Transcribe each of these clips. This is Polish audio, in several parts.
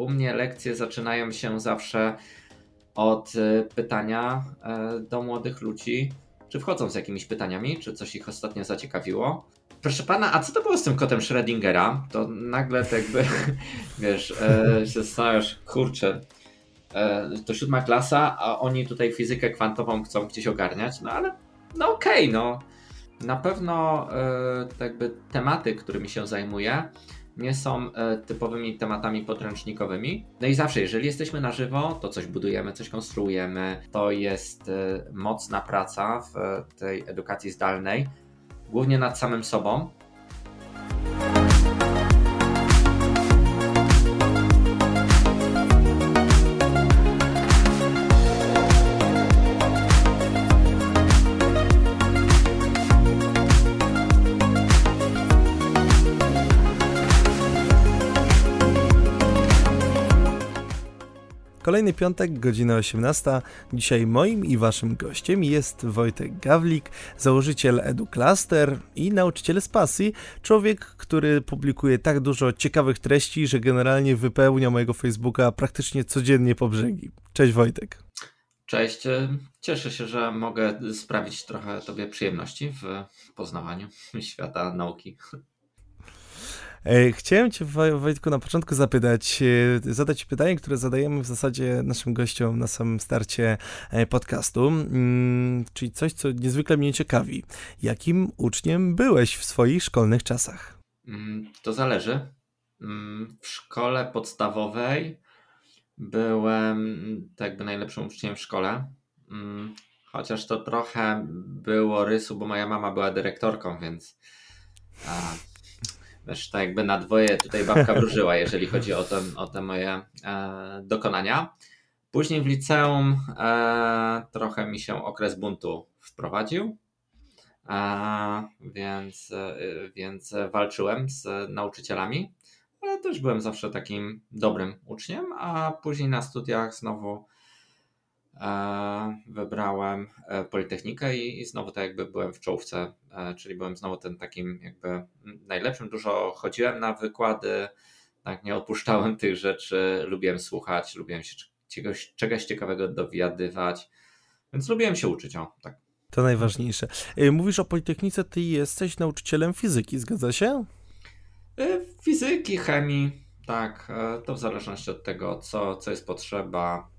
U mnie lekcje zaczynają się zawsze od y, pytania e, do młodych ludzi, czy wchodzą z jakimiś pytaniami, czy coś ich ostatnio zaciekawiło. Proszę pana, a co to było z tym kotem Schrödingera? To nagle tak jakby, wiesz, e, się zastanawiasz, kurczę, e, to siódma klasa, a oni tutaj fizykę kwantową chcą gdzieś ogarniać, no ale no okej, okay, no. Na pewno tak jakby tematy, którymi się zajmuję, nie są e, typowymi tematami podręcznikowymi. No i zawsze, jeżeli jesteśmy na żywo, to coś budujemy, coś konstruujemy. To jest e, mocna praca w tej edukacji zdalnej, głównie nad samym sobą. Kolejny piątek, godzina 18. Dzisiaj moim i waszym gościem jest Wojtek Gawlik, założyciel EduCluster i nauczyciel z pasji. Człowiek, który publikuje tak dużo ciekawych treści, że generalnie wypełnia mojego Facebooka praktycznie codziennie po brzegi. Cześć Wojtek. Cześć, cieszę się, że mogę sprawić trochę Tobie przyjemności w poznawaniu świata nauki. E, chciałem Cię, Wojtku, na początku zapytać, e, zadać pytanie, które zadajemy w zasadzie naszym gościom na samym starcie e, podcastu, mm, czyli coś, co niezwykle mnie ciekawi. Jakim uczniem byłeś w swoich szkolnych czasach? Mm, to zależy. Mm, w szkole podstawowej byłem tak jakby najlepszym uczniem w szkole. Chociaż to trochę było rysu, bo moja mama była dyrektorką, więc Wiesz, tak jakby na dwoje tutaj babka wróżyła, jeżeli chodzi o, ten, o te moje e, dokonania. Później w liceum e, trochę mi się okres buntu wprowadził, e, więc, e, więc walczyłem z nauczycielami, ale też byłem zawsze takim dobrym uczniem, a później na studiach znowu wybrałem e, Politechnikę i, i znowu tak jakby byłem w czołówce, e, czyli byłem znowu tym takim jakby najlepszym. Dużo chodziłem na wykłady, tak nie odpuszczałem tych rzeczy, lubiłem słuchać, lubiłem się czegoś, czegoś ciekawego dowiadywać, więc lubiłem się uczyć, o tak. To najważniejsze. Mówisz o Politechnice, ty jesteś nauczycielem fizyki, zgadza się? Fizyki, chemii, tak. To w zależności od tego, co, co jest potrzeba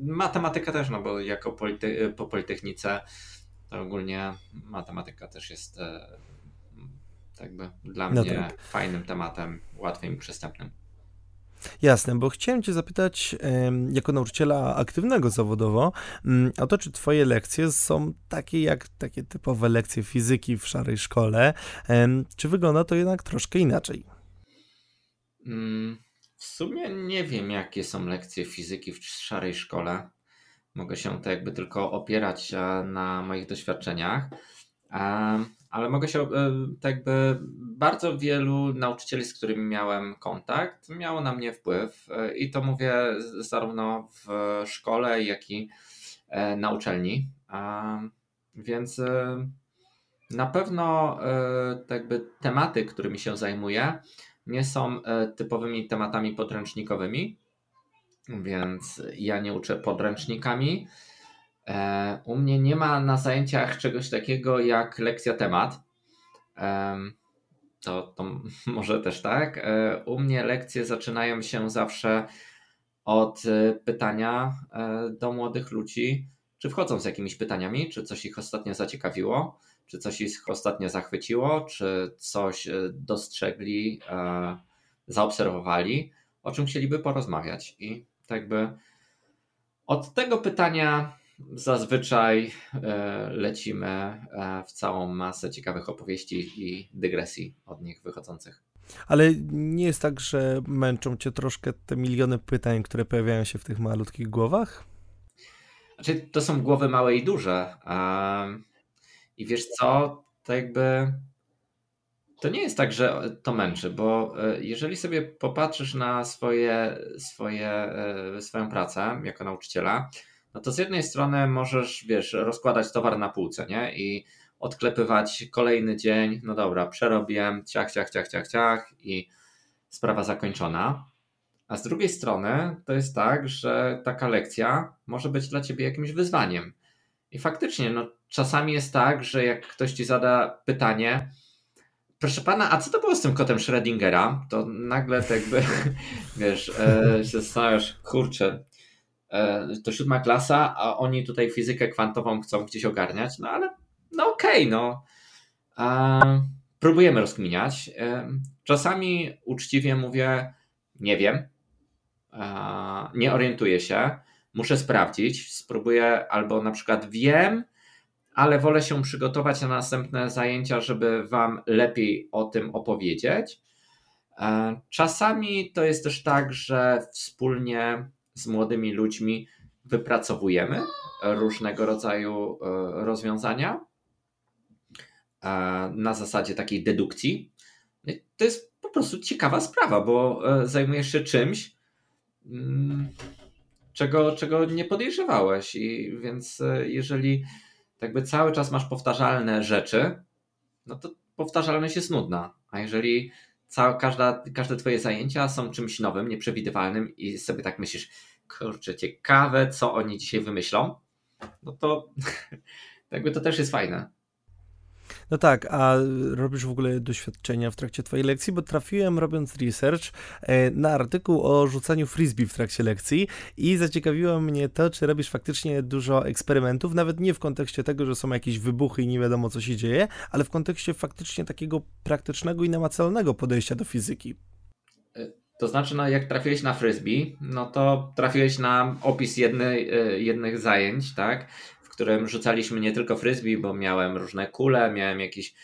matematyka też, no bo jako polite po Politechnice to ogólnie matematyka też jest e, tak by dla no mnie tak. fajnym tematem, łatwym i przystępnym. Jasne, bo chciałem Cię zapytać, jako nauczyciela aktywnego zawodowo, mm, o to, czy Twoje lekcje są takie jak takie typowe lekcje fizyki w szarej szkole, czy wygląda to jednak troszkę inaczej? Mm, w sumie nie wiem, jakie są lekcje fizyki w szarej szkole. Mogę się to jakby tylko opierać e, na moich doświadczeniach, e, ale mogę się, e, tak jakby bardzo wielu nauczycieli, z którymi miałem kontakt, miało na mnie wpływ i to mówię zarówno w szkole, jak i na uczelni. Więc na pewno tak jakby tematy, którymi się zajmuję, nie są e, typowymi tematami podręcznikowymi, więc ja nie uczę podręcznikami. E, u mnie nie ma na zajęciach czegoś takiego jak lekcja temat. To, to może też tak. E, u mnie lekcje zaczynają się zawsze od pytania do młodych ludzi, czy wchodzą z jakimiś pytaniami, czy coś ich ostatnio zaciekawiło czy coś ich ostatnio zachwyciło, czy coś e, dostrzegli, e, zaobserwowali, o czym chcieliby porozmawiać. I tak by od tego pytania zazwyczaj e, lecimy w całą masę ciekawych opowieści i dygresji od nich wychodzących. Ale nie jest tak, że męczą cię troszkę te miliony pytań, które pojawiają się w tych malutkich głowach? Znaczy, to są głowy małe i duże. I wiesz co, to jakby to nie jest tak, że to męczy, bo e, jeżeli sobie popatrzysz na swoje, swoje, e, swoją pracę jako nauczyciela, no to z jednej strony możesz, wiesz, rozkładać towar na półce, nie? I odklepywać kolejny dzień, no dobra, przerobiłem, ciach, ciach, ciach, ciach, ciach i sprawa zakończona. A z drugiej strony to jest tak, że taka lekcja może być dla ciebie jakimś wyzwaniem. I faktycznie, no, czasami jest tak, że jak ktoś ci zada pytanie, proszę pana, a co to było z tym kotem Schrödingera? To nagle tak jakby, wiesz, e, się zastanawiasz, kurczę, e, to siódma klasa, a oni tutaj fizykę kwantową chcą gdzieś ogarniać, no ale no okej, okay, no. E, próbujemy rozkminiać. E, czasami uczciwie mówię, nie wiem, nie orientuję się, muszę sprawdzić, spróbuję albo na przykład wiem, ale wolę się przygotować na następne zajęcia, żeby Wam lepiej o tym opowiedzieć. E, czasami to jest też tak, że wspólnie z młodymi ludźmi wypracowujemy różnego rodzaju e, rozwiązania e, na zasadzie takiej dedukcji. To jest po prostu ciekawa sprawa, bo zajmujesz się czymś, mm, czego, czego nie podejrzewałeś. I więc jeżeli jakby cały czas masz powtarzalne rzeczy, no to powtarzalność jest nudna. A jeżeli cała, każda, każde twoje zajęcia są czymś nowym, nieprzewidywalnym i sobie tak myślisz, kurczę, ciekawe, co oni dzisiaj wymyślą, no to jakby to też jest fajne. No tak, a robisz w ogóle doświadczenia w trakcie twojej lekcji, bo trafiłem robiąc research e, na artykuł o rzucaniu frisbee w trakcie lekcji i zaciekawiło mnie to, czy robisz faktycznie dużo eksperymentów, nawet nie w kontekście tego, że są jakieś wybuchy i nie wiadomo co się dzieje, ale w kontekście faktycznie takiego praktycznego i namacalnego podejścia do fizyki. E, to znaczy, no jak trafiłeś na frisbee, no to trafiłeś na opis jednej, e, jednych zajęć, tak? Którym rzucaliśmy nie tylko frisbee, bo miałem różne kule, miałem jakiś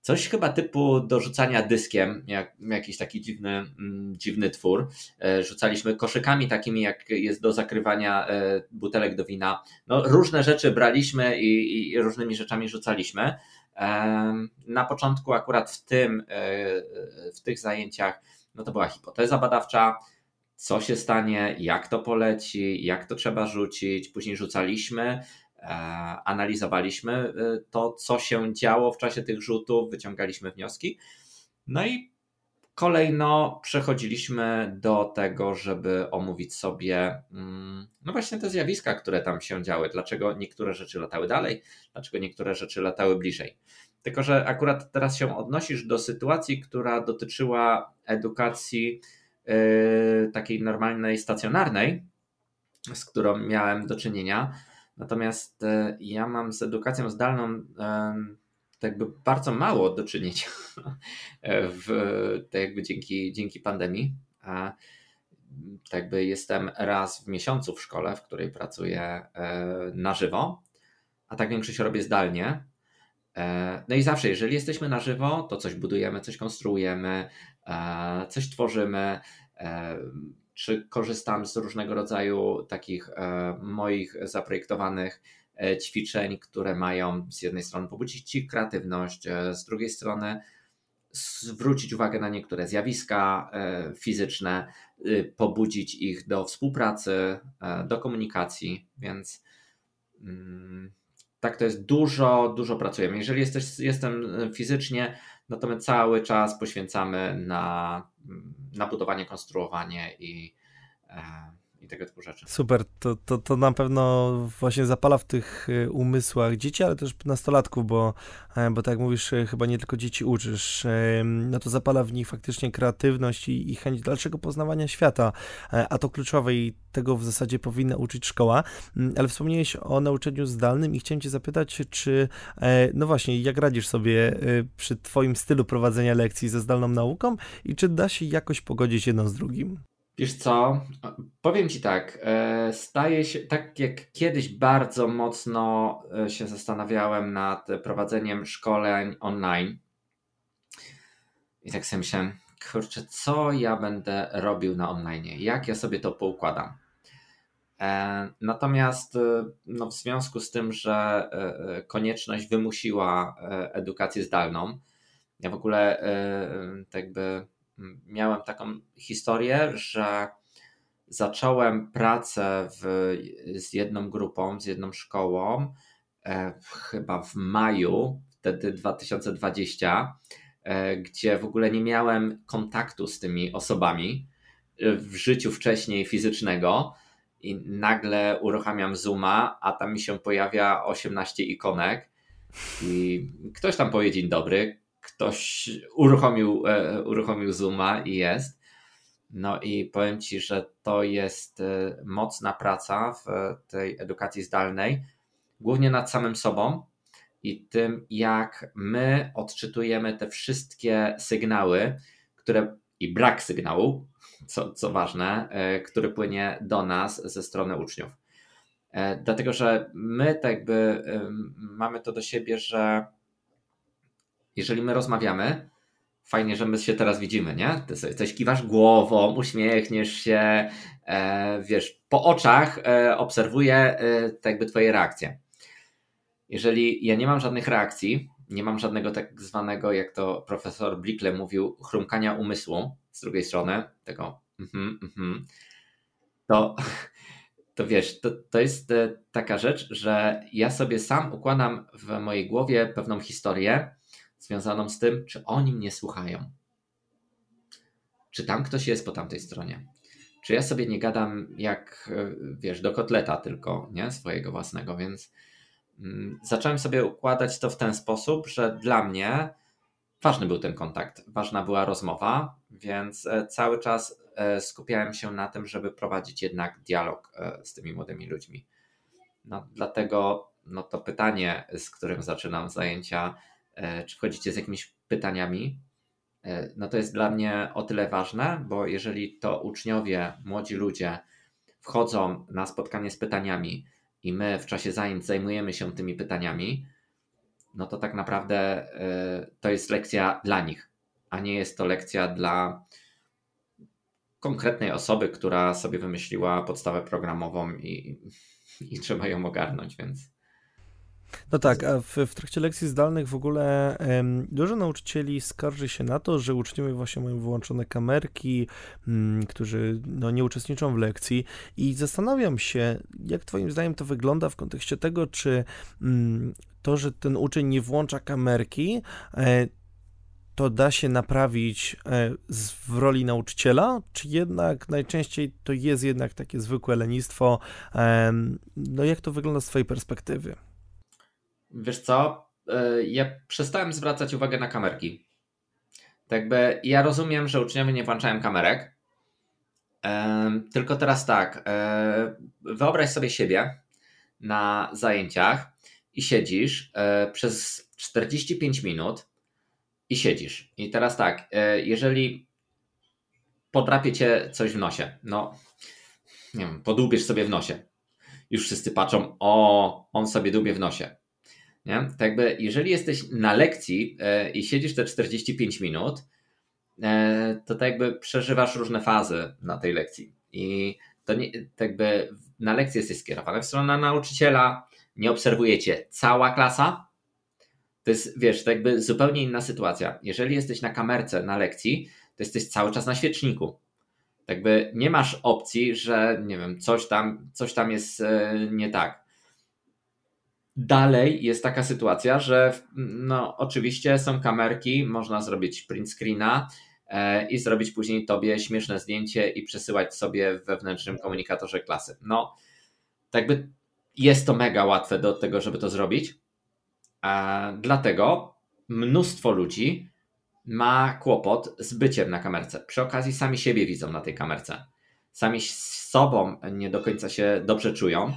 coś chyba typu do rzucania dyskiem, jak, jakiś taki dziwny, mm, dziwny twór. E, rzucaliśmy koszykami takimi, jak jest do zakrywania e, butelek do wina. No, różne rzeczy braliśmy i, i różnymi rzeczami rzucaliśmy. E, na początku akurat w tym, w tych zajęciach, no to była hipoteza badawcza, co się stanie, jak to poleci, jak to trzeba rzucić. Później rzucaliśmy, E, analizowaliśmy e, to, co się działo w czasie tych rzutów, wyciągaliśmy wnioski. No i kolejno przechodziliśmy do tego, żeby omówić sobie, mm, no właśnie te zjawiska, które tam się działy, dlaczego niektóre rzeczy latały dalej, dlaczego niektóre rzeczy latały bliżej. Tylko, że akurat teraz się odnosisz do sytuacji, która dotyczyła edukacji yy, takiej normalnej, stacjonarnej, z którą miałem do czynienia Natomiast e, ja mam z edukacją zdalną tak jakby bardzo mało do czynienia w, tak jakby dzięki, dzięki pandemii. A tak jakby jestem raz w miesiącu w szkole, w której pracuję e, na żywo, a tak większość robię zdalnie. E, no i zawsze, jeżeli jesteśmy na żywo, to coś budujemy, coś konstruujemy, coś tworzymy czy korzystam z różnego rodzaju takich e, moich zaprojektowanych e, ćwiczeń, które mają z jednej strony pobudzić Ci kreatywność, e, z drugiej strony zwrócić uwagę na niektóre zjawiska fizyczne, pobudzić ich do współpracy, do komunikacji, więc mm, tak to jest dużo, dużo pracujemy. Jeżeli jesteś, jestem fizycznie, to my cały czas poświęcamy na, na budowanie, konstruowanie i, e, i tego typu rzeczy. Super, to, to, to na pewno właśnie zapala w tych y, umysłach dzieci, ale też nastolatków, bo, e, bo tak jak mówisz, e, chyba nie tylko dzieci uczysz, no to zapala w nich faktycznie kreatywność i, i chęć dalszego poznawania świata, e, a to kluczowe i tego w zasadzie powinna uczyć szkoła, mm, ale wspomniałeś o nauczaniu zdalnym i chciałem cię zapytać, czy, no właśnie, jak radzisz sobie przy twoim stylu prowadzenia lekcji ze zdalną nauką i czy da się jakoś pogodzić jedno z drugim? Wiesz co, powiem Ci tak, e, staje się, tak jak kiedyś bardzo mocno e, się zastanawiałem nad prowadzeniem szkoleń online. I tak sobie myślałem, kurczę, co ja będę robił na online, jak ja sobie to poukładam. E, natomiast no, w związku z tym, że konieczność wymusiła edukację zdalną, ja w ogóle tak jakby miałem taką historię, że zacząłem pracę w, z jedną grupą, z jedną szkołą, e, chyba w maju, wtedy 2020, e, gdzie w ogóle nie miałem kontaktu z tymi osobami. w życiu wcześniej fizycznego i nagle uruchamiam Zooma, a tam mi się pojawia 18 ikonek i ktoś tam powie dzień dobry, ktoś uruchomił, e, uruchomił Zooma i jest. No i powiem Ci, że to jest e, mocna praca w tej edukacji zdalnej, głównie nad samym sobą i tym, jak my odczytujemy te wszystkie sygnały, które i brak sygnału, co, co ważne, e, który płynie do nas ze strony uczniów. E, dlatego, że my tak jakby mamy to do siebie, że jeżeli my rozmawiamy, fajnie, że my się teraz widzimy, nie? Ty sobie coś kiwasz głową, uśmiechniesz się, e, wiesz, po oczach obserwuję tak jakby twoje reakcje. Jeżeli ja nie mam żadnych reakcji, nie mam żadnego tak zwanego, jak to profesor Blickle mówił, chrumkania umysłu z drugiej strony, tego mm -hmm, to, to wiesz, to, to jest e, taka rzecz, że ja sobie sam układam w mojej głowie pewną historię związaną z tym, czy oni mnie słuchają. Czy tam ktoś jest po tamtej stronie. Czy ja sobie nie gadam jak, e, wiesz, do kotleta tylko, nie? Swojego własnego, więc Mm, zacząłem sobie układać to w ten sposób, że dla mnie ważny był ten kontakt, ważna była rozmowa, więc e, cały czas e, skupiałem się na tym, żeby prowadzić jednak dialog z tymi młodymi ludźmi. No, dlatego no to pytanie, z którym zaczynam zajęcia, czy wchodzicie z jakimiś pytaniami, no to jest dla mnie o tyle ważne, bo jeżeli to uczniowie, młodzi ludzie wchodzą na spotkanie z pytaniami, i my w czasie zajęć zajmujemy się tymi pytaniami, no to tak naprawdę y, to jest lekcja dla nich, a nie jest to lekcja dla konkretnej osoby, która sobie wymyśliła podstawę programową i, i trzeba ją ogarnąć, więc. No tak, a w, w trakcie lekcji zdalnych w ogóle um, dużo nauczycieli skarży się na to, że uczniowie właśnie mają wyłączone kamerki, um, którzy no, nie uczestniczą w lekcji i zastanawiam się, jak twoim zdaniem to wygląda w kontekście tego, czy um, to, że ten uczeń nie włącza kamerki, e, to da się naprawić e, w roli nauczyciela, czy jednak najczęściej to jest jednak takie zwykłe lenistwo? No jak to wygląda z twojej perspektywy? Wiesz co? E, ja przestałem zwracać uwagę na kamerki. Tak jakby ja rozumiem, że uczniowie nie włączają kamerek. Tylko teraz tak, e, wyobraź sobie siebie na zajęciach i siedzisz e, przez 45 minut i siedzisz. I teraz tak, jeżeli podrapie cię coś w nosie, no nie wiem, podłubiesz sobie w nosie. Już wszyscy patrzą, o, on sobie dubie w nosie. Nie? Tak jakby, jeżeli jesteś na lekcji e, i siedzisz te 45 minut, e, to tak jakby przeżywasz różne fazy na tej lekcji. I to nie, tak jakby na lekcji jesteś skierowany w stronę nauczyciela, nie obserwujecie cała klasa. To jest, wiesz, to jakby zupełnie inna sytuacja. Jeżeli jesteś na kamerce na lekcji, to jesteś cały czas na świeczniku. Tak jakby nie masz opcji, że nie wiem, coś tam, coś tam jest e, nie tak. Dalej jest taka sytuacja, że no, oczywiście są kamerki, można zrobić print screena e, i zrobić później tobie śmieszne zdjęcie i przesyłać sobie w wewnętrznym komunikatorze klasy. No, tak by jest to mega łatwe do tego, żeby to zrobić. Dlatego mnóstwo ludzi ma kłopot z byciem na kamerce. Przy okazji sami siebie widzą na tej kamerce. Sami z sobą nie do końca się dobrze czują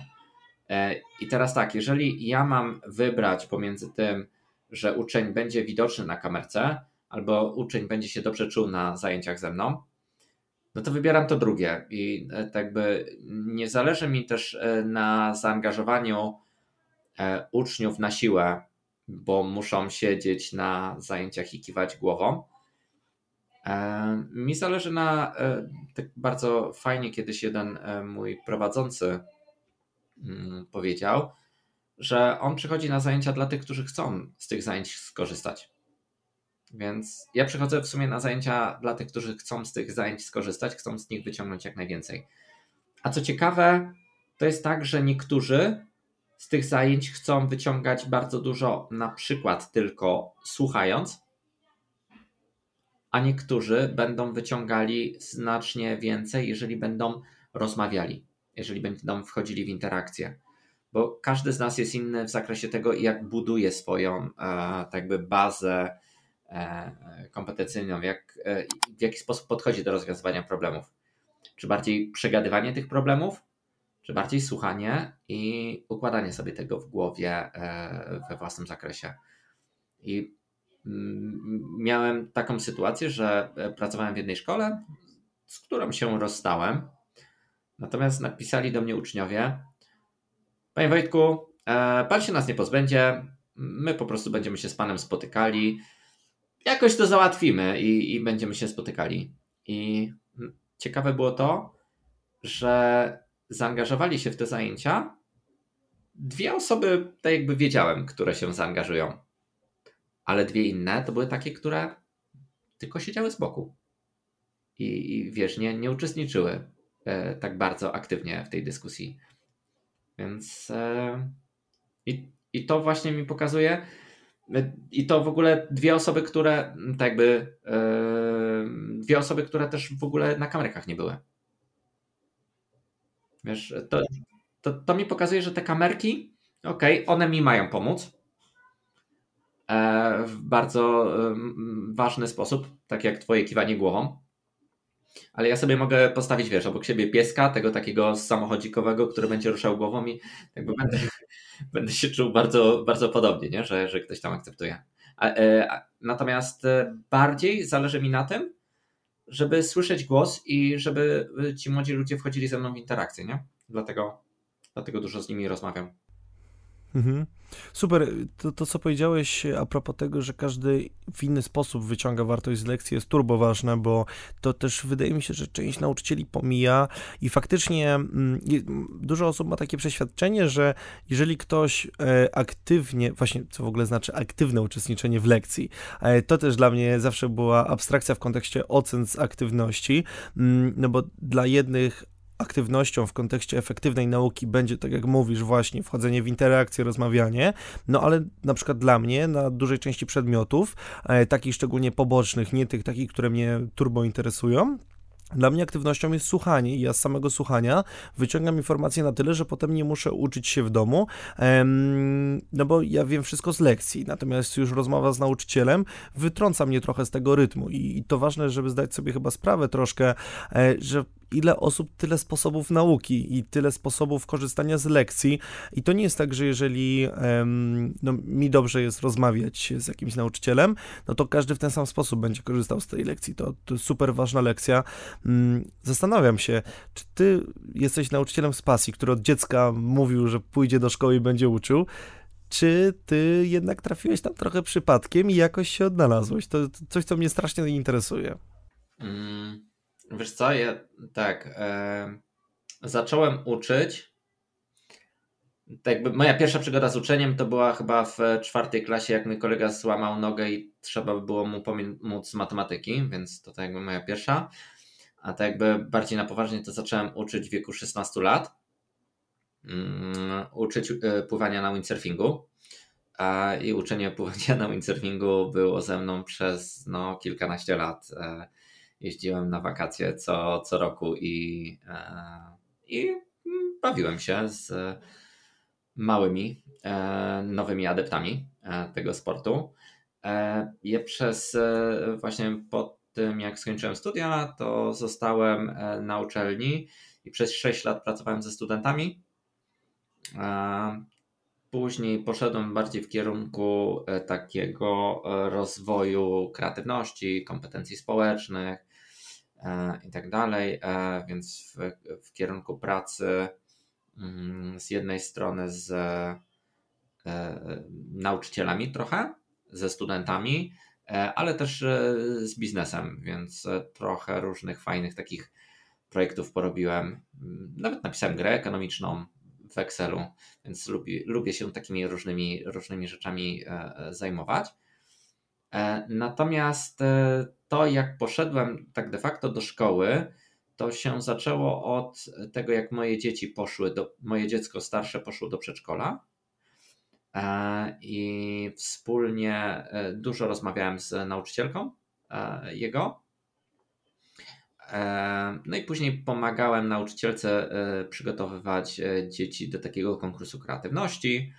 I teraz tak, jeżeli ja mam wybrać pomiędzy tym, że uczeń będzie widoczny na kamerce, albo uczeń będzie się dobrze czuł na zajęciach ze mną, no to wybieram to drugie. I e, tak by nie zależy mi też e, na zaangażowaniu uczniów na siłę, bo muszą siedzieć na zajęciach i kiwać głową. Mi zależy na, tak bardzo fajnie kiedyś jeden mój prowadzący powiedział, że on przychodzi na zajęcia dla tych, którzy chcą z tych zajęć skorzystać. Więc ja przychodzę w sumie na zajęcia dla tych, którzy chcą z tych zajęć skorzystać, chcą z nich wyciągnąć jak najwięcej. A co ciekawe, to jest tak, że niektórzy z tych zajęć chcą wyciągać bardzo dużo, na przykład tylko słuchając, a niektórzy będą wyciągali znacznie więcej, jeżeli będą rozmawiali, jeżeli będą wchodzili w interakcję. Bo każdy z nas jest inny w zakresie tego, jak buduje swoją e, tak jakby bazę e, kompetencyjną, jak, e, w jaki sposób podchodzi do rozwiązywania problemów. Czy bardziej przegadywanie tych problemów, czy bardziej słuchanie i układanie sobie tego w głowie we własnym zakresie. I mm, miałem taką sytuację, że pracowałem w jednej szkole, z którą się rozstałem. Natomiast napisali do mnie uczniowie: Panie Wojtku, e, pan się nas nie pozbędzie. My po prostu będziemy się z panem spotykali. Jakoś to załatwimy i, i będziemy się spotykali. I ciekawe było to, że zaangażowali się w te zajęcia dwie osoby, tak jakby wiedziałem, które się zaangażują. Ale dwie inne to były takie, które tylko siedziały z boku. I, i wiesz, nie, nie uczestniczyły tak bardzo aktywnie w tej dyskusji. Więc e, i, i to właśnie mi pokazuje, e, i to w ogóle dwie osoby, które tak jakby e, dwie osoby, które też w ogóle na kamerkach nie były. Wiesz, to, to, to mi pokazuje, że te kamerki, okej, okay, one mi mają pomóc w bardzo ważny sposób, tak jak twoje kiwanie głową ale ja sobie mogę postawić, wiesz, obok siebie pieska, tego takiego samochodzikowego, który będzie ruszał głową i jakby będę, będę się czuł bardzo, bardzo podobnie, nie? Że, że ktoś tam akceptuje. A, e, natomiast e, bardziej zależy mi na tym, żeby słyszeć głos i żeby ci młodzi ludzie wchodzili ze mną w interakcję, nie? Dlatego, dlatego dużo z nimi rozmawiam. Mhm. Super. To, to, co powiedziałeś a propos tego, że każdy w inny sposób wyciąga wartość z lekcji jest turbo ważne, bo to też wydaje mi się, że część nauczycieli pomija i faktycznie mm, dużo osób ma takie przeświadczenie, że jeżeli ktoś e, aktywnie, właśnie co w ogóle znaczy aktywne uczestniczenie w lekcji, e, to też dla mnie zawsze była abstrakcja w kontekście ocen z aktywności, mm, no bo dla jednych aktywnością w kontekście efektywnej nauki będzie, tak jak mówisz, właśnie wchodzenie w interakcję, rozmawianie, no ale na przykład dla mnie, na dużej części przedmiotów, e, takich szczególnie pobocznych, nie tych takich, które mnie turbo interesują, dla mnie aktywnością jest słuchanie i ja z samego słuchania wyciągam informacje na tyle, że potem nie muszę uczyć się w domu, no bo ja wiem wszystko z lekcji, natomiast już rozmowa z nauczycielem wytrąca mnie trochę z tego rytmu i to ważne, żeby zdać sobie chyba sprawę troszkę, e, że ile osób, tyle sposobów nauki i tyle sposobów korzystania z lekcji. I to nie jest tak, że jeżeli no, mi dobrze jest rozmawiać z jakimś nauczycielem, no to każdy w ten sam sposób będzie korzystał z tej lekcji. To, to super ważna lekcja. Um, zastanawiam się, czy ty jesteś nauczycielem z pasji, który od dziecka mówił, że pójdzie do szkoły i będzie uczył, czy ty jednak trafiłeś tam trochę przypadkiem i jakoś się odnalazłeś? To coś, co mnie strasznie interesuje. Mm, Wiesz co, ja tak, e, zacząłem uczyć. Tak moja pierwsza przygoda z uczeniem to była chyba w czwartej klasie, jak mój kolega złamał nogę i trzeba było mu pomóc matematyki, więc to tak jakby moja pierwsza. A tak jakby bardziej na poważnie to zacząłem uczyć w wieku 16 lat. Um, uczyć e, pływania na windsurfingu. A, I uczenie pływania na windsurfingu było ze mną przez no, kilkanaście lat. E, jeździłem na wakacje co, co roku i, e, i bawiłem się z małymi, e, nowymi adeptami e, tego sportu. Ja przez właśnie po tym, jak skończyłem studia, to zostałem na uczelni i przez 6 lat pracowałem ze studentami. Później poszedłem bardziej w kierunku takiego rozwoju kreatywności, kompetencji społecznych, i tak dalej, e, więc w, w kierunku pracy mm, z jednej strony z e, nauczycielami trochę, ze studentami, ale też z biznesem, więc trochę różnych fajnych takich projektów porobiłem. Nawet napisałem grę ekonomiczną w Excelu, więc lubię, lubię się takimi różnymi, różnymi rzeczami zajmować. Natomiast to, jak poszedłem tak de facto do szkoły, to się zaczęło od tego, jak moje dzieci poszły, do, moje dziecko starsze poszło do przedszkola. E, I wspólnie e, dużo rozmawiałem z nauczycielką jego. No i później pomagałem nauczycielce przygotowywać dzieci do takiego konkursu kreatywności.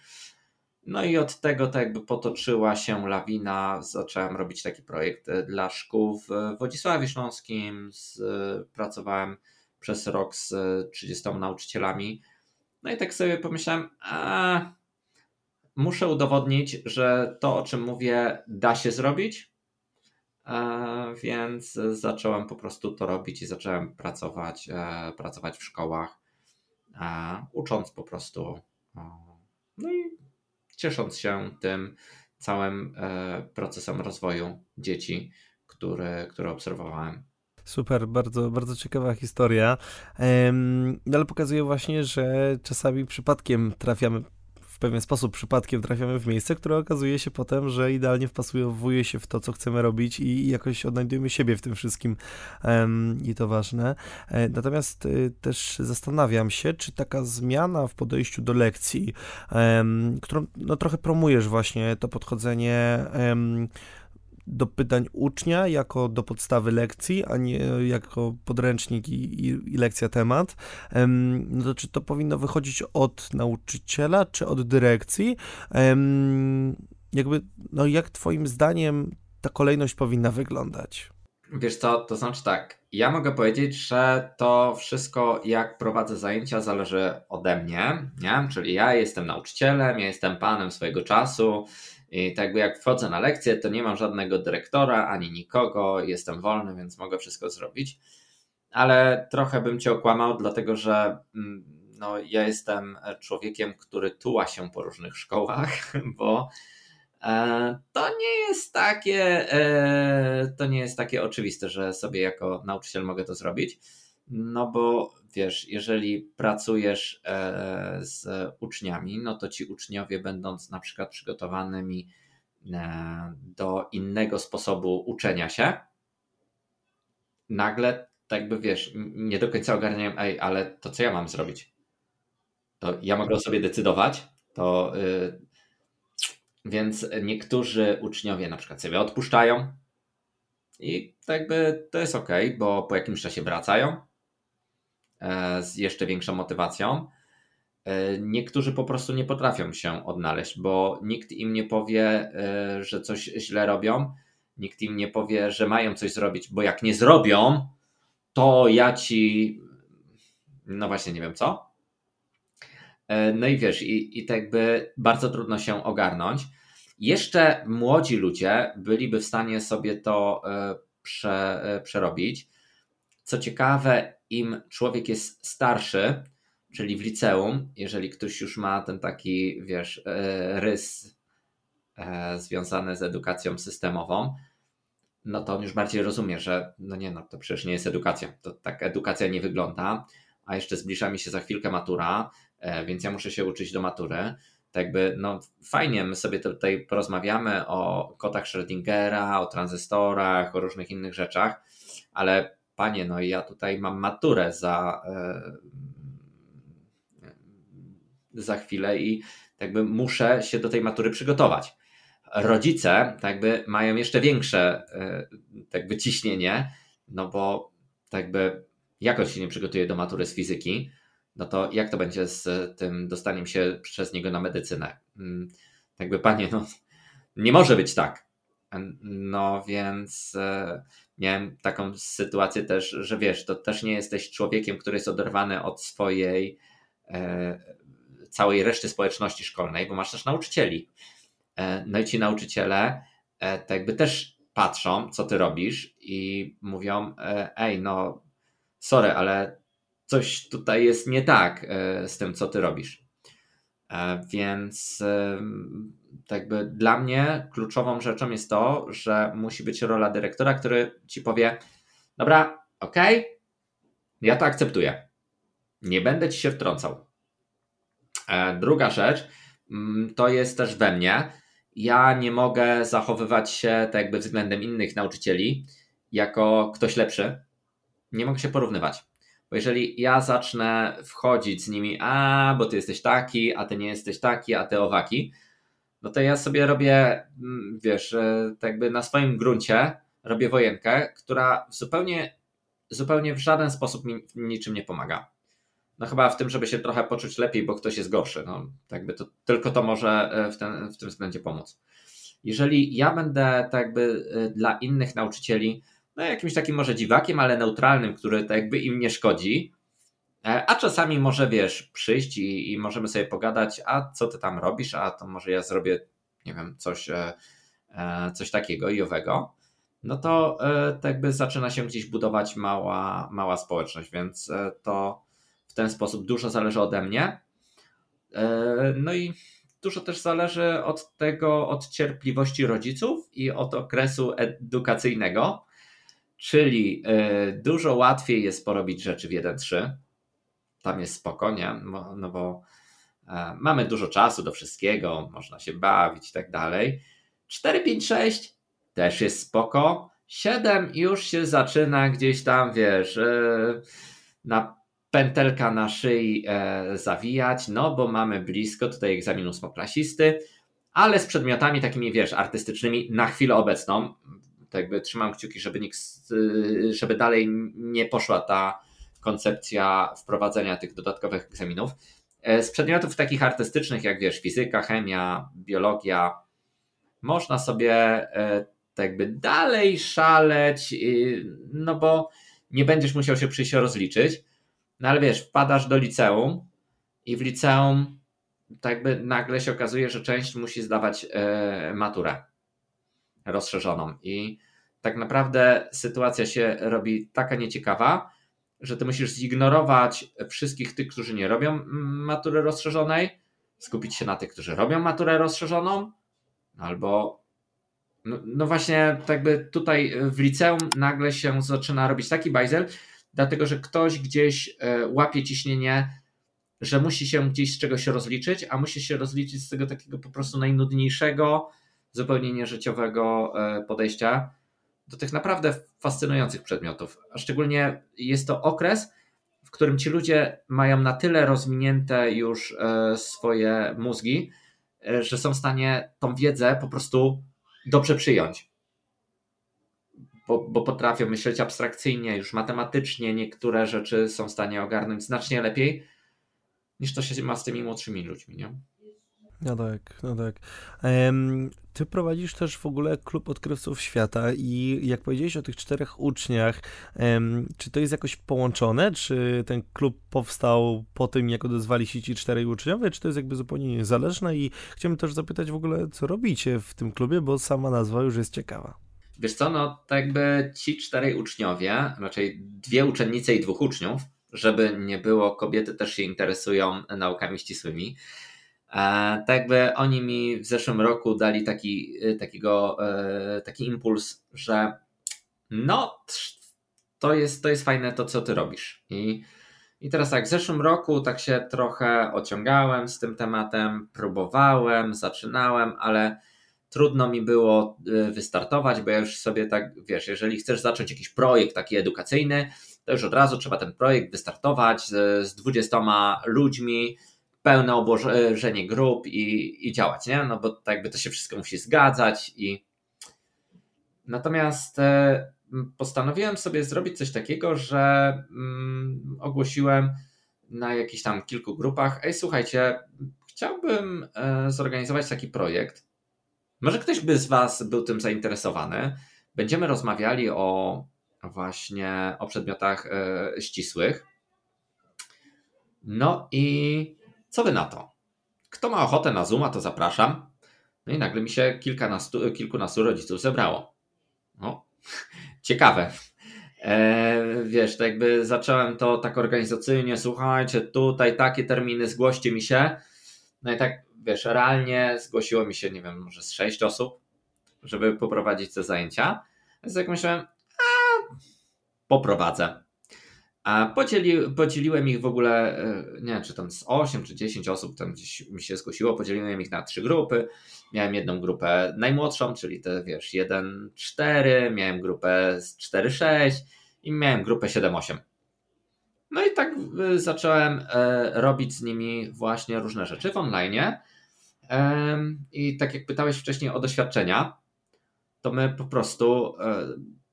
No i od tego tak jakby potoczyła się lawina. Zacząłem robić taki projekt e, dla szkół w Wodzisławie Śląskim. Pracowałem przez rok z 30 nauczycielami. No i tak sobie pomyślałem, a muszę udowodnić, że to, o czym mówię, da się zrobić. E, więc zacząłem po prostu to robić i zacząłem pracować, e, pracować w szkołach, ucząc po prostu. Ciesząc się tym całym e, procesem rozwoju dzieci, który, który obserwowałem. Super, bardzo, bardzo ciekawa historia. No ale pokazuje właśnie, że czasami przypadkiem trafiamy pewien sposób przypadkiem trafiamy w miejsce, które okazuje się potem, że idealnie wpasuje się w to, co chcemy robić i jakoś odnajdujemy siebie w tym wszystkim i to ważne. E, natomiast y, też zastanawiam się, czy taka zmiana w podejściu do lekcji, którą no, trochę promujesz właśnie to podchodzenie do pytań ucznia jako do podstawy lekcji, a nie jako podręcznik i, i, i lekcja temat, no to czy to powinno wychodzić od nauczyciela, czy od dyrekcji? Jakby, no jak twoim zdaniem ta kolejność powinna wyglądać? Wiesz co, to znaczy tak, ja mogę powiedzieć, że to wszystko jak prowadzę zajęcia zależy ode mnie, nie? czyli ja jestem nauczycielem, ja jestem panem swojego czasu, i tak jak wchodzę na lekcję, to nie mam żadnego dyrektora ani nikogo, jestem wolny, więc mogę wszystko zrobić. Ale trochę bym cię okłamał, dlatego że mm, no, ja jestem człowiekiem, który tuła się po różnych szkołach, bo e, to nie jest takie e, to nie jest takie oczywiste, że sobie jako nauczyciel mogę to zrobić. No bo wiesz, jeżeli pracujesz e, z uczniami, no to ci uczniowie, będąc na przykład przygotowanymi e, do innego sposobu uczenia się, nagle tak by wiesz, nie do końca ogarniają, ej, ale to co ja mam zrobić? To ja mogę sobie decydować, to yy, więc niektórzy uczniowie na przykład sobie odpuszczają i tak by to jest ok, bo po jakimś czasie wracają z jeszcze większą motywacją. E, niektórzy po prostu nie potrafią się odnaleźć, bo nikt im nie powie, e, że coś źle robią, nikt im nie powie, że mają coś zrobić, bo jak nie zrobią, to ja ci. No właśnie, nie wiem co. No i wiesz, i, i tak by bardzo trudno się ogarnąć. Jeszcze młodzi ludzie byliby w stanie sobie to prze, przerobić. Co ciekawe, im człowiek jest starszy, czyli w liceum, jeżeli ktoś już ma ten taki, wiesz, e, rys e, związany z edukacją systemową, no to on już bardziej rozumie, że no nie, no to przecież nie jest edukacja. To tak edukacja nie wygląda, a jeszcze zbliża mi się za chwilkę matura, e, więc ja muszę się uczyć do matury. Tak jakby, no fajnie, my sobie tutaj porozmawiamy o kotach Schrödingera, o tranzystorach, o różnych innych rzeczach, ale panie, no ja tutaj mam maturę za, e, za chwilę i jakby muszę się do tej matury przygotować. Rodzice tak jakby mają jeszcze większe e, tak jakby ciśnienie, no bo tak jakby jak on się nie przygotuje do matury z fizyki, no to jak to będzie z tym dostaniem się przez niego na medycynę? Mm, tak jakby panie, no nie może być tak. No więc e, miałem taką sytuację też, że wiesz, to też nie jesteś człowiekiem, który jest oderwany od swojej e, całej reszty społeczności szkolnej, bo masz też nauczycieli. E, no i ci nauczyciele tak jakby też patrzą, co ty robisz i mówią, ej, no sorry, ale coś tutaj jest nie tak z tym, co ty robisz. E, więc tak jakby dla mnie kluczową rzeczą jest to, że musi być rola dyrektora, który ci powie: Dobra, ok, ja to akceptuję. Nie będę ci się wtrącał. E, druga rzecz mm, to jest też we mnie. Ja nie mogę zachowywać się tak jakby względem innych nauczycieli jako ktoś lepszy. Nie mogę się porównywać. Bo jeżeli ja zacznę wchodzić z nimi, a bo ty jesteś taki, a ty nie jesteś taki, a ty owaki, no to ja sobie robię, mm, wiesz, tak jakby na swoim gruncie robię wojenkę, która zupełnie, zupełnie w żaden sposób mi niczym nie pomaga. No chyba w tym, żeby się trochę poczuć lepiej, bo ktoś jest gorszy. No, tak by to, tylko to może w, ten, w tym względzie pomóc. Jeżeli ja będę tak jakby dla innych nauczycieli no jakimś takim może dziwakiem, ale neutralnym, który tak jakby im nie szkodzi, E, a czasami może wiesz, przyjść i, i, możemy sobie pogadać, a co ty tam robisz, a to może ja zrobię, nie wiem, coś, e, e, coś takiego i owego. No to tak jakby zaczyna się gdzieś budować mała, mała społeczność, więc to w ten sposób dużo zależy ode mnie. No i dużo też zależy od tego, od cierpliwości rodziców i od okresu edukacyjnego, czyli dużo łatwiej jest porobić rzeczy w 1-3 tam jest spokojnie, no, bo e, mamy dużo czasu do wszystkiego, można się bawić i tak dalej. 4, 5, 6 też jest spoko. 7 już się zaczyna gdzieś tam, wiesz, e, na pętelka na szyi e, zawijać, no bo mamy blisko tutaj egzaminu ósmoklasisty, ale z przedmiotami takimi, wiesz, artystycznymi na chwilę obecną, tak jakby trzymam kciuki, żeby nikt, żeby dalej nie poszła ta koncepcja wprowadzenia tych dodatkowych egzaminów. E, z przedmiotów takich artystycznych, jak wiesz, fizyka, chemia, biologia, można sobie e, tak jakby dalej szaleć, no bo nie będziesz musiał się przyjść rozliczyć. No ale wiesz, wpadasz do liceum i w liceum tak jakby nagle się okazuje, że część musi zdawać e, maturę rozszerzoną. I tak naprawdę sytuacja się robi taka nieciekawa, że ty musisz zignorować wszystkich tych, którzy nie robią matury rozszerzonej, skupić się na tych, którzy robią maturę rozszerzoną, albo no, no właśnie, tak by tutaj w liceum nagle się zaczyna robić taki bajzel, dlatego że ktoś gdzieś e, łapie ciśnienie, że musi się gdzieś z czegoś rozliczyć, a musi się rozliczyć z tego takiego po prostu najnudniejszego, zupełnie nieżyciowego e, podejścia do tych naprawdę fascynujących przedmiotów. A szczególnie jest to okres, w którym ci ludzie mają na tyle rozwinięte już e, swoje mózgi, e, że są w stanie tą wiedzę po prostu dobrze przyjąć. Bo, bo potrafią myśleć abstrakcyjnie, już matematycznie, niektóre rzeczy są w stanie ogarnąć znacznie lepiej niż to się ma z tymi młodszymi ludźmi. Nie? No tak, no tak. Ty prowadzisz też w ogóle klub odkrywców świata i jak powiedziałeś o tych czterech uczniach, czy to jest jakoś połączone? Czy ten klub powstał po tym, jak odezwali się ci czterej uczniowie, czy to jest jakby zupełnie niezależne? I chciałbym też zapytać w ogóle, co robicie w tym klubie, bo sama nazwa już jest ciekawa. Wiesz co, no tak jakby ci czterej uczniowie, raczej dwie uczennice i dwóch uczniów, żeby nie było, kobiety też się interesują naukami ścisłymi, tak jakby oni mi w zeszłym roku dali taki, y, takiego, e, taki impuls, że no, to jest, to jest fajne to, co ty robisz. I, I teraz tak, w zeszłym roku tak się trochę ociągałem z tym tematem, próbowałem, zaczynałem, ale trudno mi było y, wystartować, bo ja już sobie tak, wiesz, jeżeli chcesz zacząć jakiś projekt taki edukacyjny, to już od razu trzeba ten projekt wystartować z, z 20 ludźmi, pełne obłożenie grup i, i działać, nie? No bo tak jakby to się wszystko musi zgadzać i natomiast e, postanowiłem sobie zrobić coś takiego, że mm, ogłosiłem na jakichś tam kilku grupach, ej słuchajcie, chciałbym e, zorganizować taki projekt. Może ktoś by z Was był tym zainteresowany. Będziemy rozmawiali o właśnie o przedmiotach e, ścisłych. No i co wy na to? Kto ma ochotę na Zooma, to zapraszam. No i nagle mi się kilkunastu, kilkunastu rodziców zebrało. No, ciekawe. E, wiesz, tak jakby zacząłem to tak organizacyjnie, słuchajcie, tutaj takie terminy, zgłoście mi się. No i tak, wiesz, realnie zgłosiło mi się, nie wiem, może z sześć osób, żeby poprowadzić te zajęcia. Więc jak myślałem, a poprowadzę. A podzieli, podzieliłem ich w ogóle, e, nie wiem, czy tam z 8 czy 10 osób tam gdzieś mi się zgłosiło, podzieliłem ich na trzy grupy. Miałem jedną grupę najmłodszą, czyli te wiesz, 1-4, miałem grupę z 4-6 i miałem grupę 7-8. No i tak e, zacząłem e, robić z nimi właśnie różne rzeczy w online. I tak jak pytałeś wcześniej o doświadczenia, to my po prostu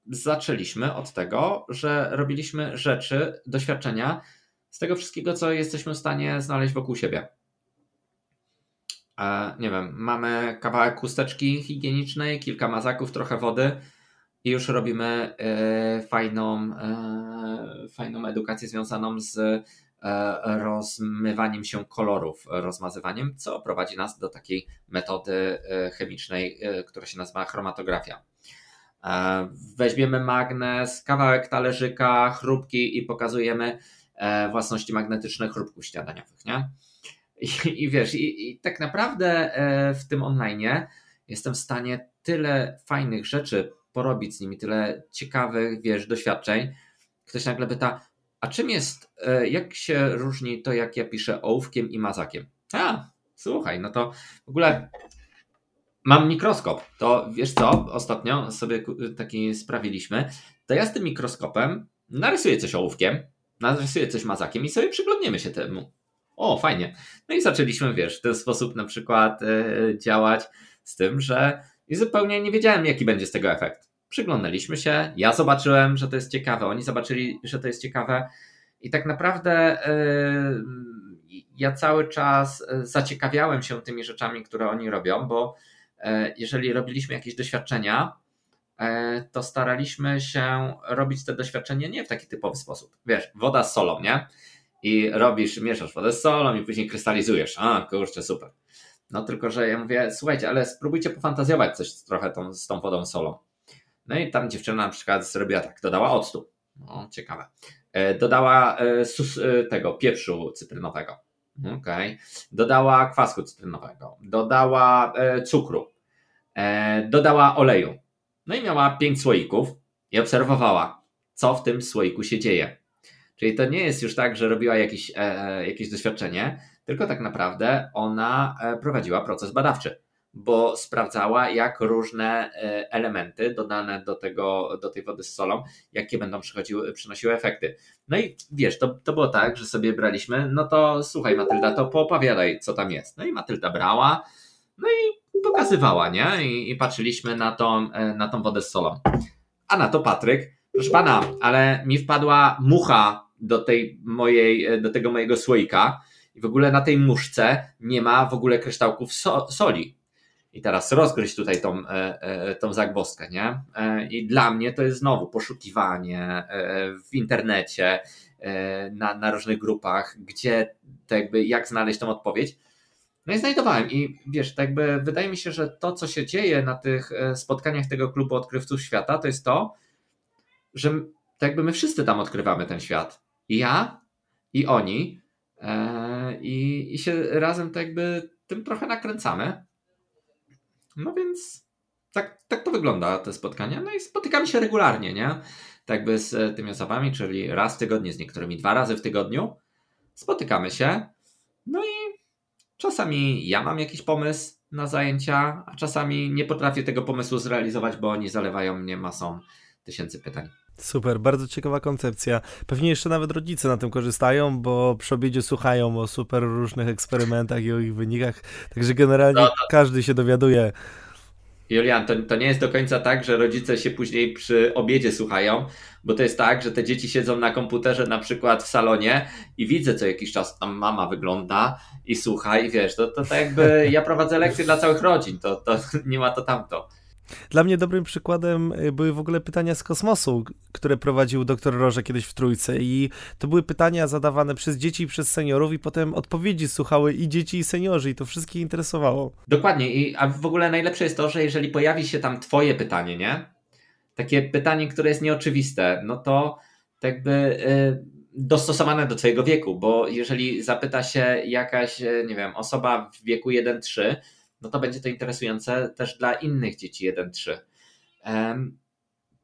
zaczęliśmy od tego, że robiliśmy rzeczy, doświadczenia z tego wszystkiego, co jesteśmy w stanie znaleźć wokół siebie. Nie wiem, mamy kawałek chusteczki higienicznej, kilka mazaków, trochę wody i już robimy e, fajną, e, fajną edukację związaną z e, rozmywaniem się kolorów, rozmazywaniem, co prowadzi nas do takiej metody chemicznej, która się nazywa chromatografia. Weźmiemy magnes, kawałek talerzyka, chrupki i pokazujemy własności magnetyczne chrupków śniadaniowych, nie? I, i wiesz, i, i, tak naprawdę w tym online jestem w stanie tyle fajnych rzeczy porobić z nimi, tyle ciekawych, wiesz, doświadczeń. Ktoś nagle pyta, a czym jest, e, jak się różni to, jak ja piszę ołówkiem i mazakiem? A, słuchaj, no to w ogóle mam mikroskop. To wiesz co, ostatnio sobie taki sprawiliśmy, to ja z tym mikroskopem narysuję coś ołówkiem, narysuję coś mazakiem i sobie przyglądniemy się temu. O, fajnie. No i zaczęliśmy, wiesz, w ten sposób na przykład yy, działać z tym, że i zupełnie nie wiedziałem, jaki będzie z tego efekt przyglądaliśmy się, ja zobaczyłem, że to jest ciekawe, oni zobaczyli, że to jest ciekawe i tak naprawdę yy, ja cały czas e, zaciekawiałem się tymi rzeczami, które oni robią, bo jeżeli robiliśmy jakieś doświadczenia, yy, to staraliśmy się robić te doświadczenia nie w taki typowy sposób. Wiesz, woda z solą, nie? I robisz, mieszasz wodę z solą i później krystalizujesz. A, kurczę, super. No tylko, że ja mówię, słuchajcie, ale spróbujcie pofantazjować coś trochę tą, z tą wodą solą. No i tam dziewczyna na przykład zrobiła tak, dodała octu. No, ciekawe. E, dodała e, sus, e, tego pieprzu cytrynowego. Okay. Dodała kwasku cytrynowego. Dodała cukru. Dodała oleju. No i miała pięć słoików i obserwowała, co w tym słoiku się dzieje. Czyli to nie jest już tak, że robiła jakieś, jakieś doświadczenie, tylko tak naprawdę ona prowadziła proces badawczy bo sprawdzała, jak różne e, elementy dodane do, tego, do tej wody z solą, jakie będą przynosiły efekty. No i wiesz, to, to było tak, że sobie braliśmy, no to słuchaj Matylda, to poopowiadaj, co tam jest. No i Matylda brała, no i pokazywała, nie? I, i patrzyliśmy na tą, e, na tą wodę z solą. A na to Patryk, proszę pana, ale mi wpadła mucha do tej mojej, e, do tego mojego słoika i w ogóle na tej muszce nie ma w ogóle kryształków so, soli i teraz rozgryźć tutaj tą, e, e, tą zagwozdkę, nie? E, I dla mnie to jest znowu poszukiwanie w internecie, na, na różnych grupach, gdzie to jakby, jak znaleźć tą odpowiedź. No i znajdowałem i wiesz, tak jakby wydaje mi się, że to, co się dzieje na tych spotkaniach tego klubu odkrywców świata, to jest to, że tak jakby my wszyscy tam odkrywamy ten świat. I ja, i oni, i, i się razem tak jakby tym trochę nakręcamy. No więc tak, tak to wygląda te spotkania. No i spotykamy się regularnie, nie? Tak by z e, tymi osobami, czyli raz w tygodniu, z niektórymi dwa razy w tygodniu. Spotykamy się. No i czasami ja mam jakiś pomysł na zajęcia, a czasami nie potrafię tego pomysłu zrealizować, bo oni zalewają mnie masą tysięcy pytań. Super, bardzo ciekawa koncepcja. Pewnie jeszcze nawet rodzice na tym korzystają, bo przy obiedzie słuchają o super różnych eksperymentach i o ich wynikach, także generalnie no, no. każdy się dowiaduje. Julian, to, to nie jest do końca tak, że rodzice się później przy obiedzie słuchają, bo to jest tak, że te dzieci siedzą na komputerze na przykład w salonie i widzę co jakiś czas tam mama wygląda i słucha i wiesz, to, to tak jakby ja prowadzę lekcje dla całych rodzin, to, to nie ma to tamto. Dla mnie dobrym przykładem y, były w ogóle pytania z kosmosu, które prowadził dr Roże kiedyś w Trójce i to były pytania zadawane przez dzieci i przez seniorów i potem odpowiedzi słuchały i dzieci i seniorzy i to wszystkich interesowało. Dokładnie, I, a w ogóle najlepsze jest to, że jeżeli pojawi się tam twoje pytanie, nie? Takie pytanie, które jest nieoczywiste, no to jakby... Y, dostosowane do Twojego wieku, bo jeżeli zapyta się jakaś, y, nie wiem, osoba w wieku 1-3, no to będzie to interesujące też dla innych dzieci 1-3.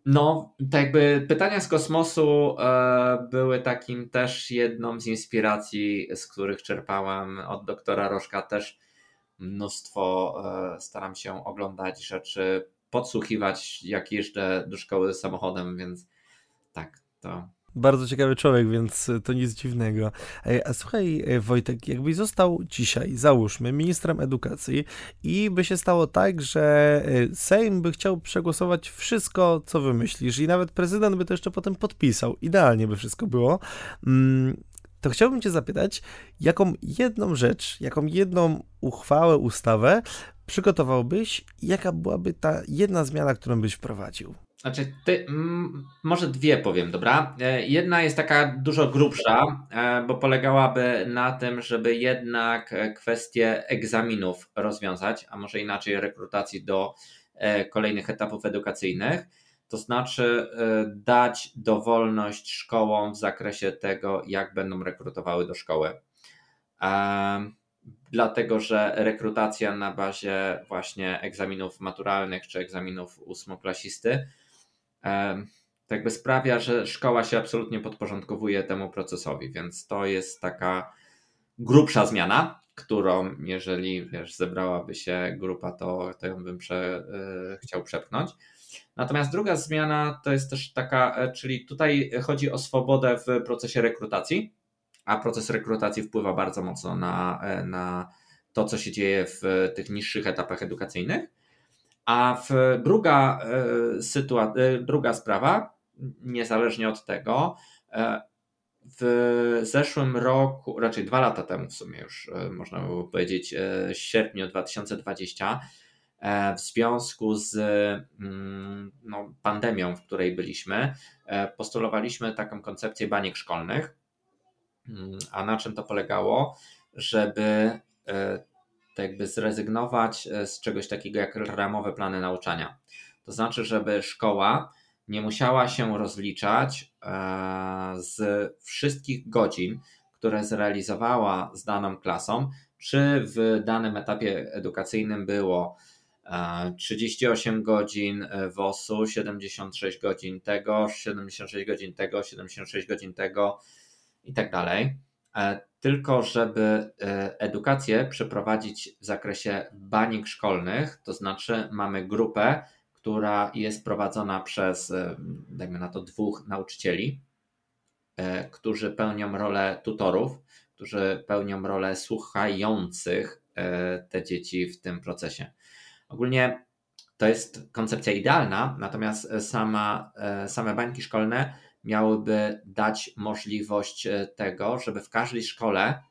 No, tak jakby pytania z kosmosu e, były takim też jedną z inspiracji, z których czerpałem od doktora Rożka też mnóstwo. E, staram się oglądać rzeczy, podsłuchiwać, jak jeżdżę do szkoły samochodem, więc tak, to bardzo ciekawy człowiek, więc to nic dziwnego. A słuchaj, Wojtek, jakbyś został dzisiaj, załóżmy, ministrem edukacji i by się stało tak, że Sejm by chciał przegłosować wszystko, co wymyślisz i nawet prezydent by to jeszcze potem podpisał. Idealnie by wszystko było. Mm, to chciałbym Cię zapytać, jaką jedną rzecz, jaką jedną uchwałę, ustawę przygotowałbyś, jaka byłaby ta jedna zmiana, którą byś wprowadził? Znaczy, ty, m, może dwie powiem, dobra? E, jedna jest taka dużo grubsza, e, bo polegałaby na tym, żeby jednak e, kwestię egzaminów rozwiązać, a może inaczej rekrutacji do kolejnych etapów edukacyjnych. To znaczy dać dowolność szkołom w zakresie tego, jak będą rekrutowały do szkoły. Dlatego, że rekrutacja na bazie właśnie egzaminów maturalnych czy egzaminów ósmoklasisty jakby sprawia, że szkoła się absolutnie podporządkowuje temu procesowi, więc to jest taka grubsza zmiana, którą jeżeli wiesz, zebrałaby się grupa, to, to ją bym prze, y, chciał przepchnąć. Natomiast druga zmiana to jest też taka, e, czyli tutaj chodzi o swobodę w procesie rekrutacji, a proces rekrutacji wpływa bardzo mocno na, e, na to, co się dzieje w tych niższych etapach edukacyjnych. A w druga, e, sytuacja, e, druga sprawa, niezależnie od tego, e, w zeszłym roku, raczej dwa lata temu w sumie już można by powiedzieć, w sierpniu 2020, w związku z mm, no, pandemią, w której byliśmy, postulowaliśmy taką koncepcję baniek szkolnych. Mm, a na czym to polegało? Żeby to jakby zrezygnować e, z czegoś takiego jak ramowe plany nauczania. To znaczy, żeby szkoła nie musiała się rozliczać e, z wszystkich godzin, które zrealizowała z daną klasą, czy w danym etapie edukacyjnym było 38 e, godzin WOS-u, 76 godzin tego, 76 godzin tego, 76 godzin tego i tak dalej tylko żeby e, edukację przeprowadzić w zakresie banik szkolnych, to znaczy mamy grupę, która jest prowadzona przez, e, dajmy na to, dwóch nauczycieli, e, którzy pełnią rolę tutorów, którzy pełnią rolę słuchających te dzieci w tym procesie. Ogólnie to jest koncepcja idealna, natomiast sama, same bańki szkolne miałyby dać możliwość e, tego, żeby w każdej szkole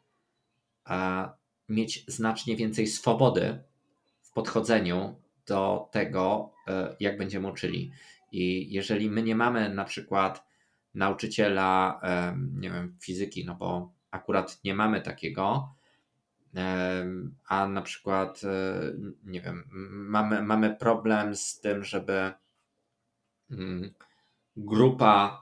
mieć znacznie więcej swobody w podchodzeniu do tego, e, jak będziemy uczyli. I jeżeli my nie mamy na przykład nauczyciela, nie wiem, fizyki, no bo akurat nie mamy takiego, a na przykład, e, nie wiem, mamy, mamy problem z tym, żeby mm, grupa E,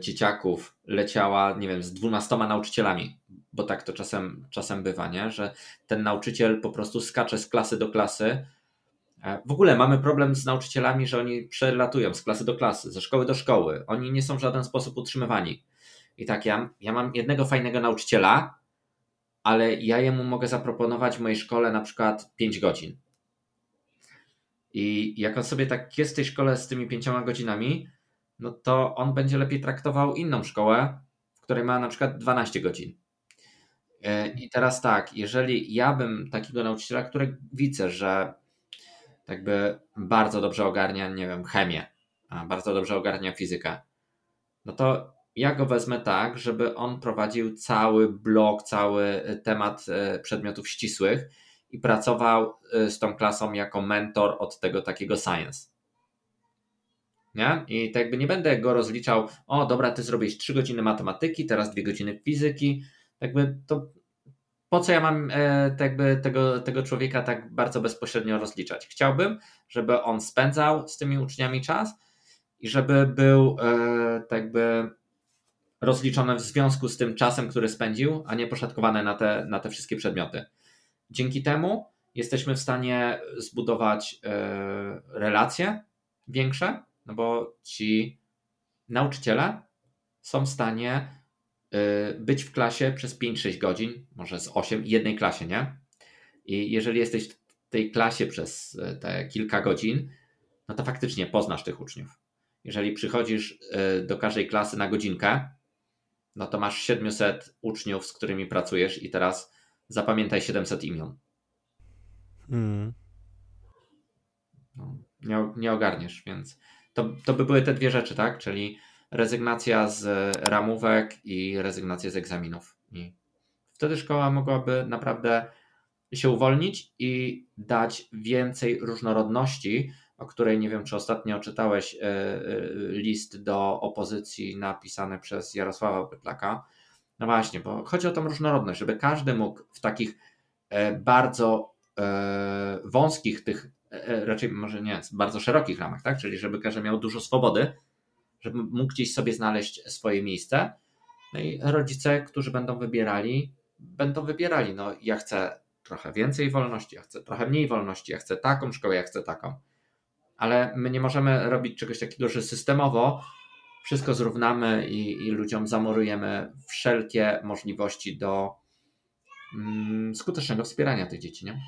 dzieciaków leciała, nie wiem, z dwunastoma nauczycielami, bo tak to czasem, czasem bywa, nie? że ten nauczyciel po prostu skacze z klasy do klasy. E, w ogóle mamy problem z nauczycielami, że oni przelatują z klasy do klasy, ze szkoły do szkoły. Oni nie są w żaden sposób utrzymywani. I tak, ja, ja mam jednego fajnego nauczyciela, ale ja jemu mogę zaproponować w mojej szkole na przykład 5 godzin. I jak on sobie tak jest w tej szkole z tymi pięcioma godzinami, no to on będzie lepiej traktował inną szkołę, w której ma na przykład 12 godzin. E, I teraz tak, jeżeli ja bym takiego nauczyciela, który widzę, że jakby bardzo dobrze ogarnia, nie wiem, chemię, bardzo dobrze ogarnia fizykę, no to ja go wezmę tak, żeby on prowadził cały blok, cały temat e, przedmiotów ścisłych i pracował e, z tą klasą jako mentor od tego takiego science. Nie? I tak jakby nie będę go rozliczał, o dobra, ty zrobisz 3 godziny matematyki, teraz 2 godziny fizyki. Jakby to po co ja mam e, tego, tego człowieka tak bardzo bezpośrednio rozliczać? Chciałbym, żeby on spędzał z tymi uczniami czas i żeby był e, tak jakby rozliczony w związku z tym czasem, który spędził, a nie poszatkowany na te, na te wszystkie przedmioty. Dzięki temu jesteśmy w stanie zbudować e, relacje większe, no bo ci nauczyciele są w stanie y, być w klasie przez 5-6 godzin, może z 8 jednej klasie, nie? I jeżeli jesteś w tej klasie przez y, te kilka godzin, no to faktycznie poznasz tych uczniów. Jeżeli przychodzisz y, do każdej klasy na godzinkę, no to masz 700 uczniów, z którymi pracujesz i teraz zapamiętaj 700 imion. Hmm. No, nie, nie ogarniesz, więc to, to by były te dwie rzeczy, tak? Czyli rezygnacja z ramówek i rezygnacja z egzaminów. I wtedy szkoła mogłaby naprawdę się uwolnić i dać więcej różnorodności, o której nie wiem, czy ostatnio czytałeś e, e, list do opozycji napisany przez Jarosława Pytlaka. No właśnie, bo chodzi o tą różnorodność, żeby każdy mógł w takich e, bardzo wąskich, tych raczej może nie, bardzo szerokich ramach, tak? Czyli żeby każdy miał dużo swobody, żeby mógł gdzieś sobie znaleźć swoje miejsce. No i rodzice, którzy będą wybierali, będą wybierali. No, ja chcę trochę więcej wolności, ja chcę trochę mniej wolności, ja chcę taką szkołę, ja chcę taką. Ale my nie możemy robić czegoś takiego, że systemowo wszystko zrównamy i, i ludziom zamurujemy wszelkie możliwości do mm, skutecznego wspierania tych dzieci, nie?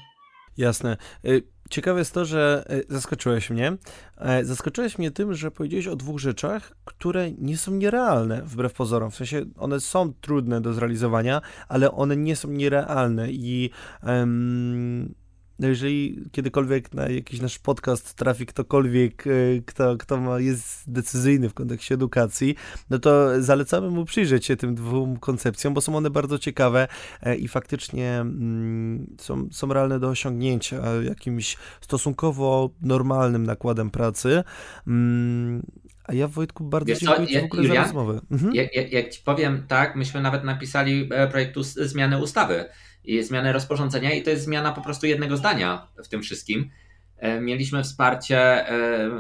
Jasne. Y, ciekawe jest to, że y, zaskoczyłeś mnie. E, zaskoczyłeś mnie tym, że powiedziałeś o dwóch rzeczach, które nie są nierealne wbrew pozorom. W sensie one są trudne do zrealizowania, ale one nie są nierealne i um, jeżeli kiedykolwiek na jakiś nasz podcast trafi ktokolwiek, e, kto, kto ma, jest decyzyjny w kontekście edukacji, no to zalecamy mu przyjrzeć się tym dwóm koncepcjom, bo są one bardzo ciekawe e, i faktycznie mm, są, są realne do osiągnięcia jakimś stosunkowo normalnym nakładem pracy. Mm, a ja Wojtku bardzo Wiesz dziękuję Ci w ogóle Julian, za rozmowę. Mhm. Jak, jak, jak Ci powiem tak, myśmy nawet napisali e, projektu zmiany ustawy i zmiany rozporządzenia i to jest zmiana po prostu jednego zdania w tym wszystkim. E, mieliśmy wsparcie e,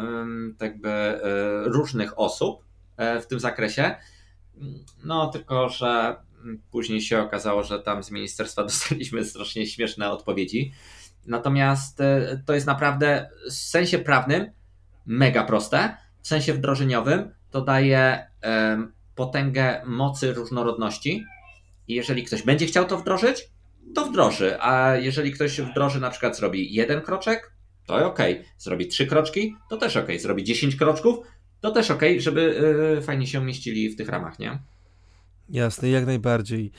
jakby e, różnych osób w tym zakresie. No, tylko że później się okazało, że tam z ministerstwa dostaliśmy strasznie śmieszne odpowiedzi. Natomiast to jest naprawdę w sensie prawnym mega proste. W sensie wdrożeniowym to daje potęgę mocy różnorodności. I jeżeli ktoś będzie chciał to wdrożyć, to wdroży. A jeżeli ktoś wdroży, na przykład zrobi jeden kroczek, to ok. Zrobi trzy kroczki, to też ok. Zrobi dziesięć kroczków, to też ok, żeby yy, fajnie się mieścili w tych ramach, nie? Jasne, jak najbardziej.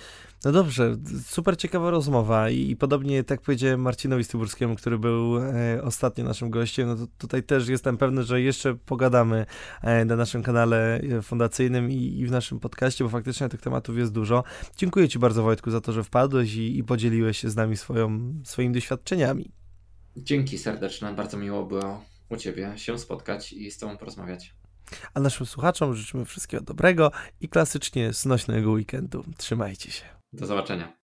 No dobrze, super ciekawa rozmowa i, i podobnie tak powiedziałem Marcinowi Styburskiemu, który był e, ostatnio naszym gościem, no to tutaj też jestem pewny, że jeszcze pogadamy e, na naszym kanale e, fundacyjnym i, i, w naszym podcaście, bo faktycznie tych tematów jest dużo. Dziękuję Ci bardzo Wojtku za to, że wpadłeś i, i podzieliłeś się z nami swoją, swoimi doświadczeniami. Dzięki serdeczne, bardzo miło było u Ciebie się spotkać i z Tobą porozmawiać. A naszym słuchaczom życzymy wszystkiego dobrego i klasycznie znośnego weekendu. Trzymajcie się. Do zobaczenia.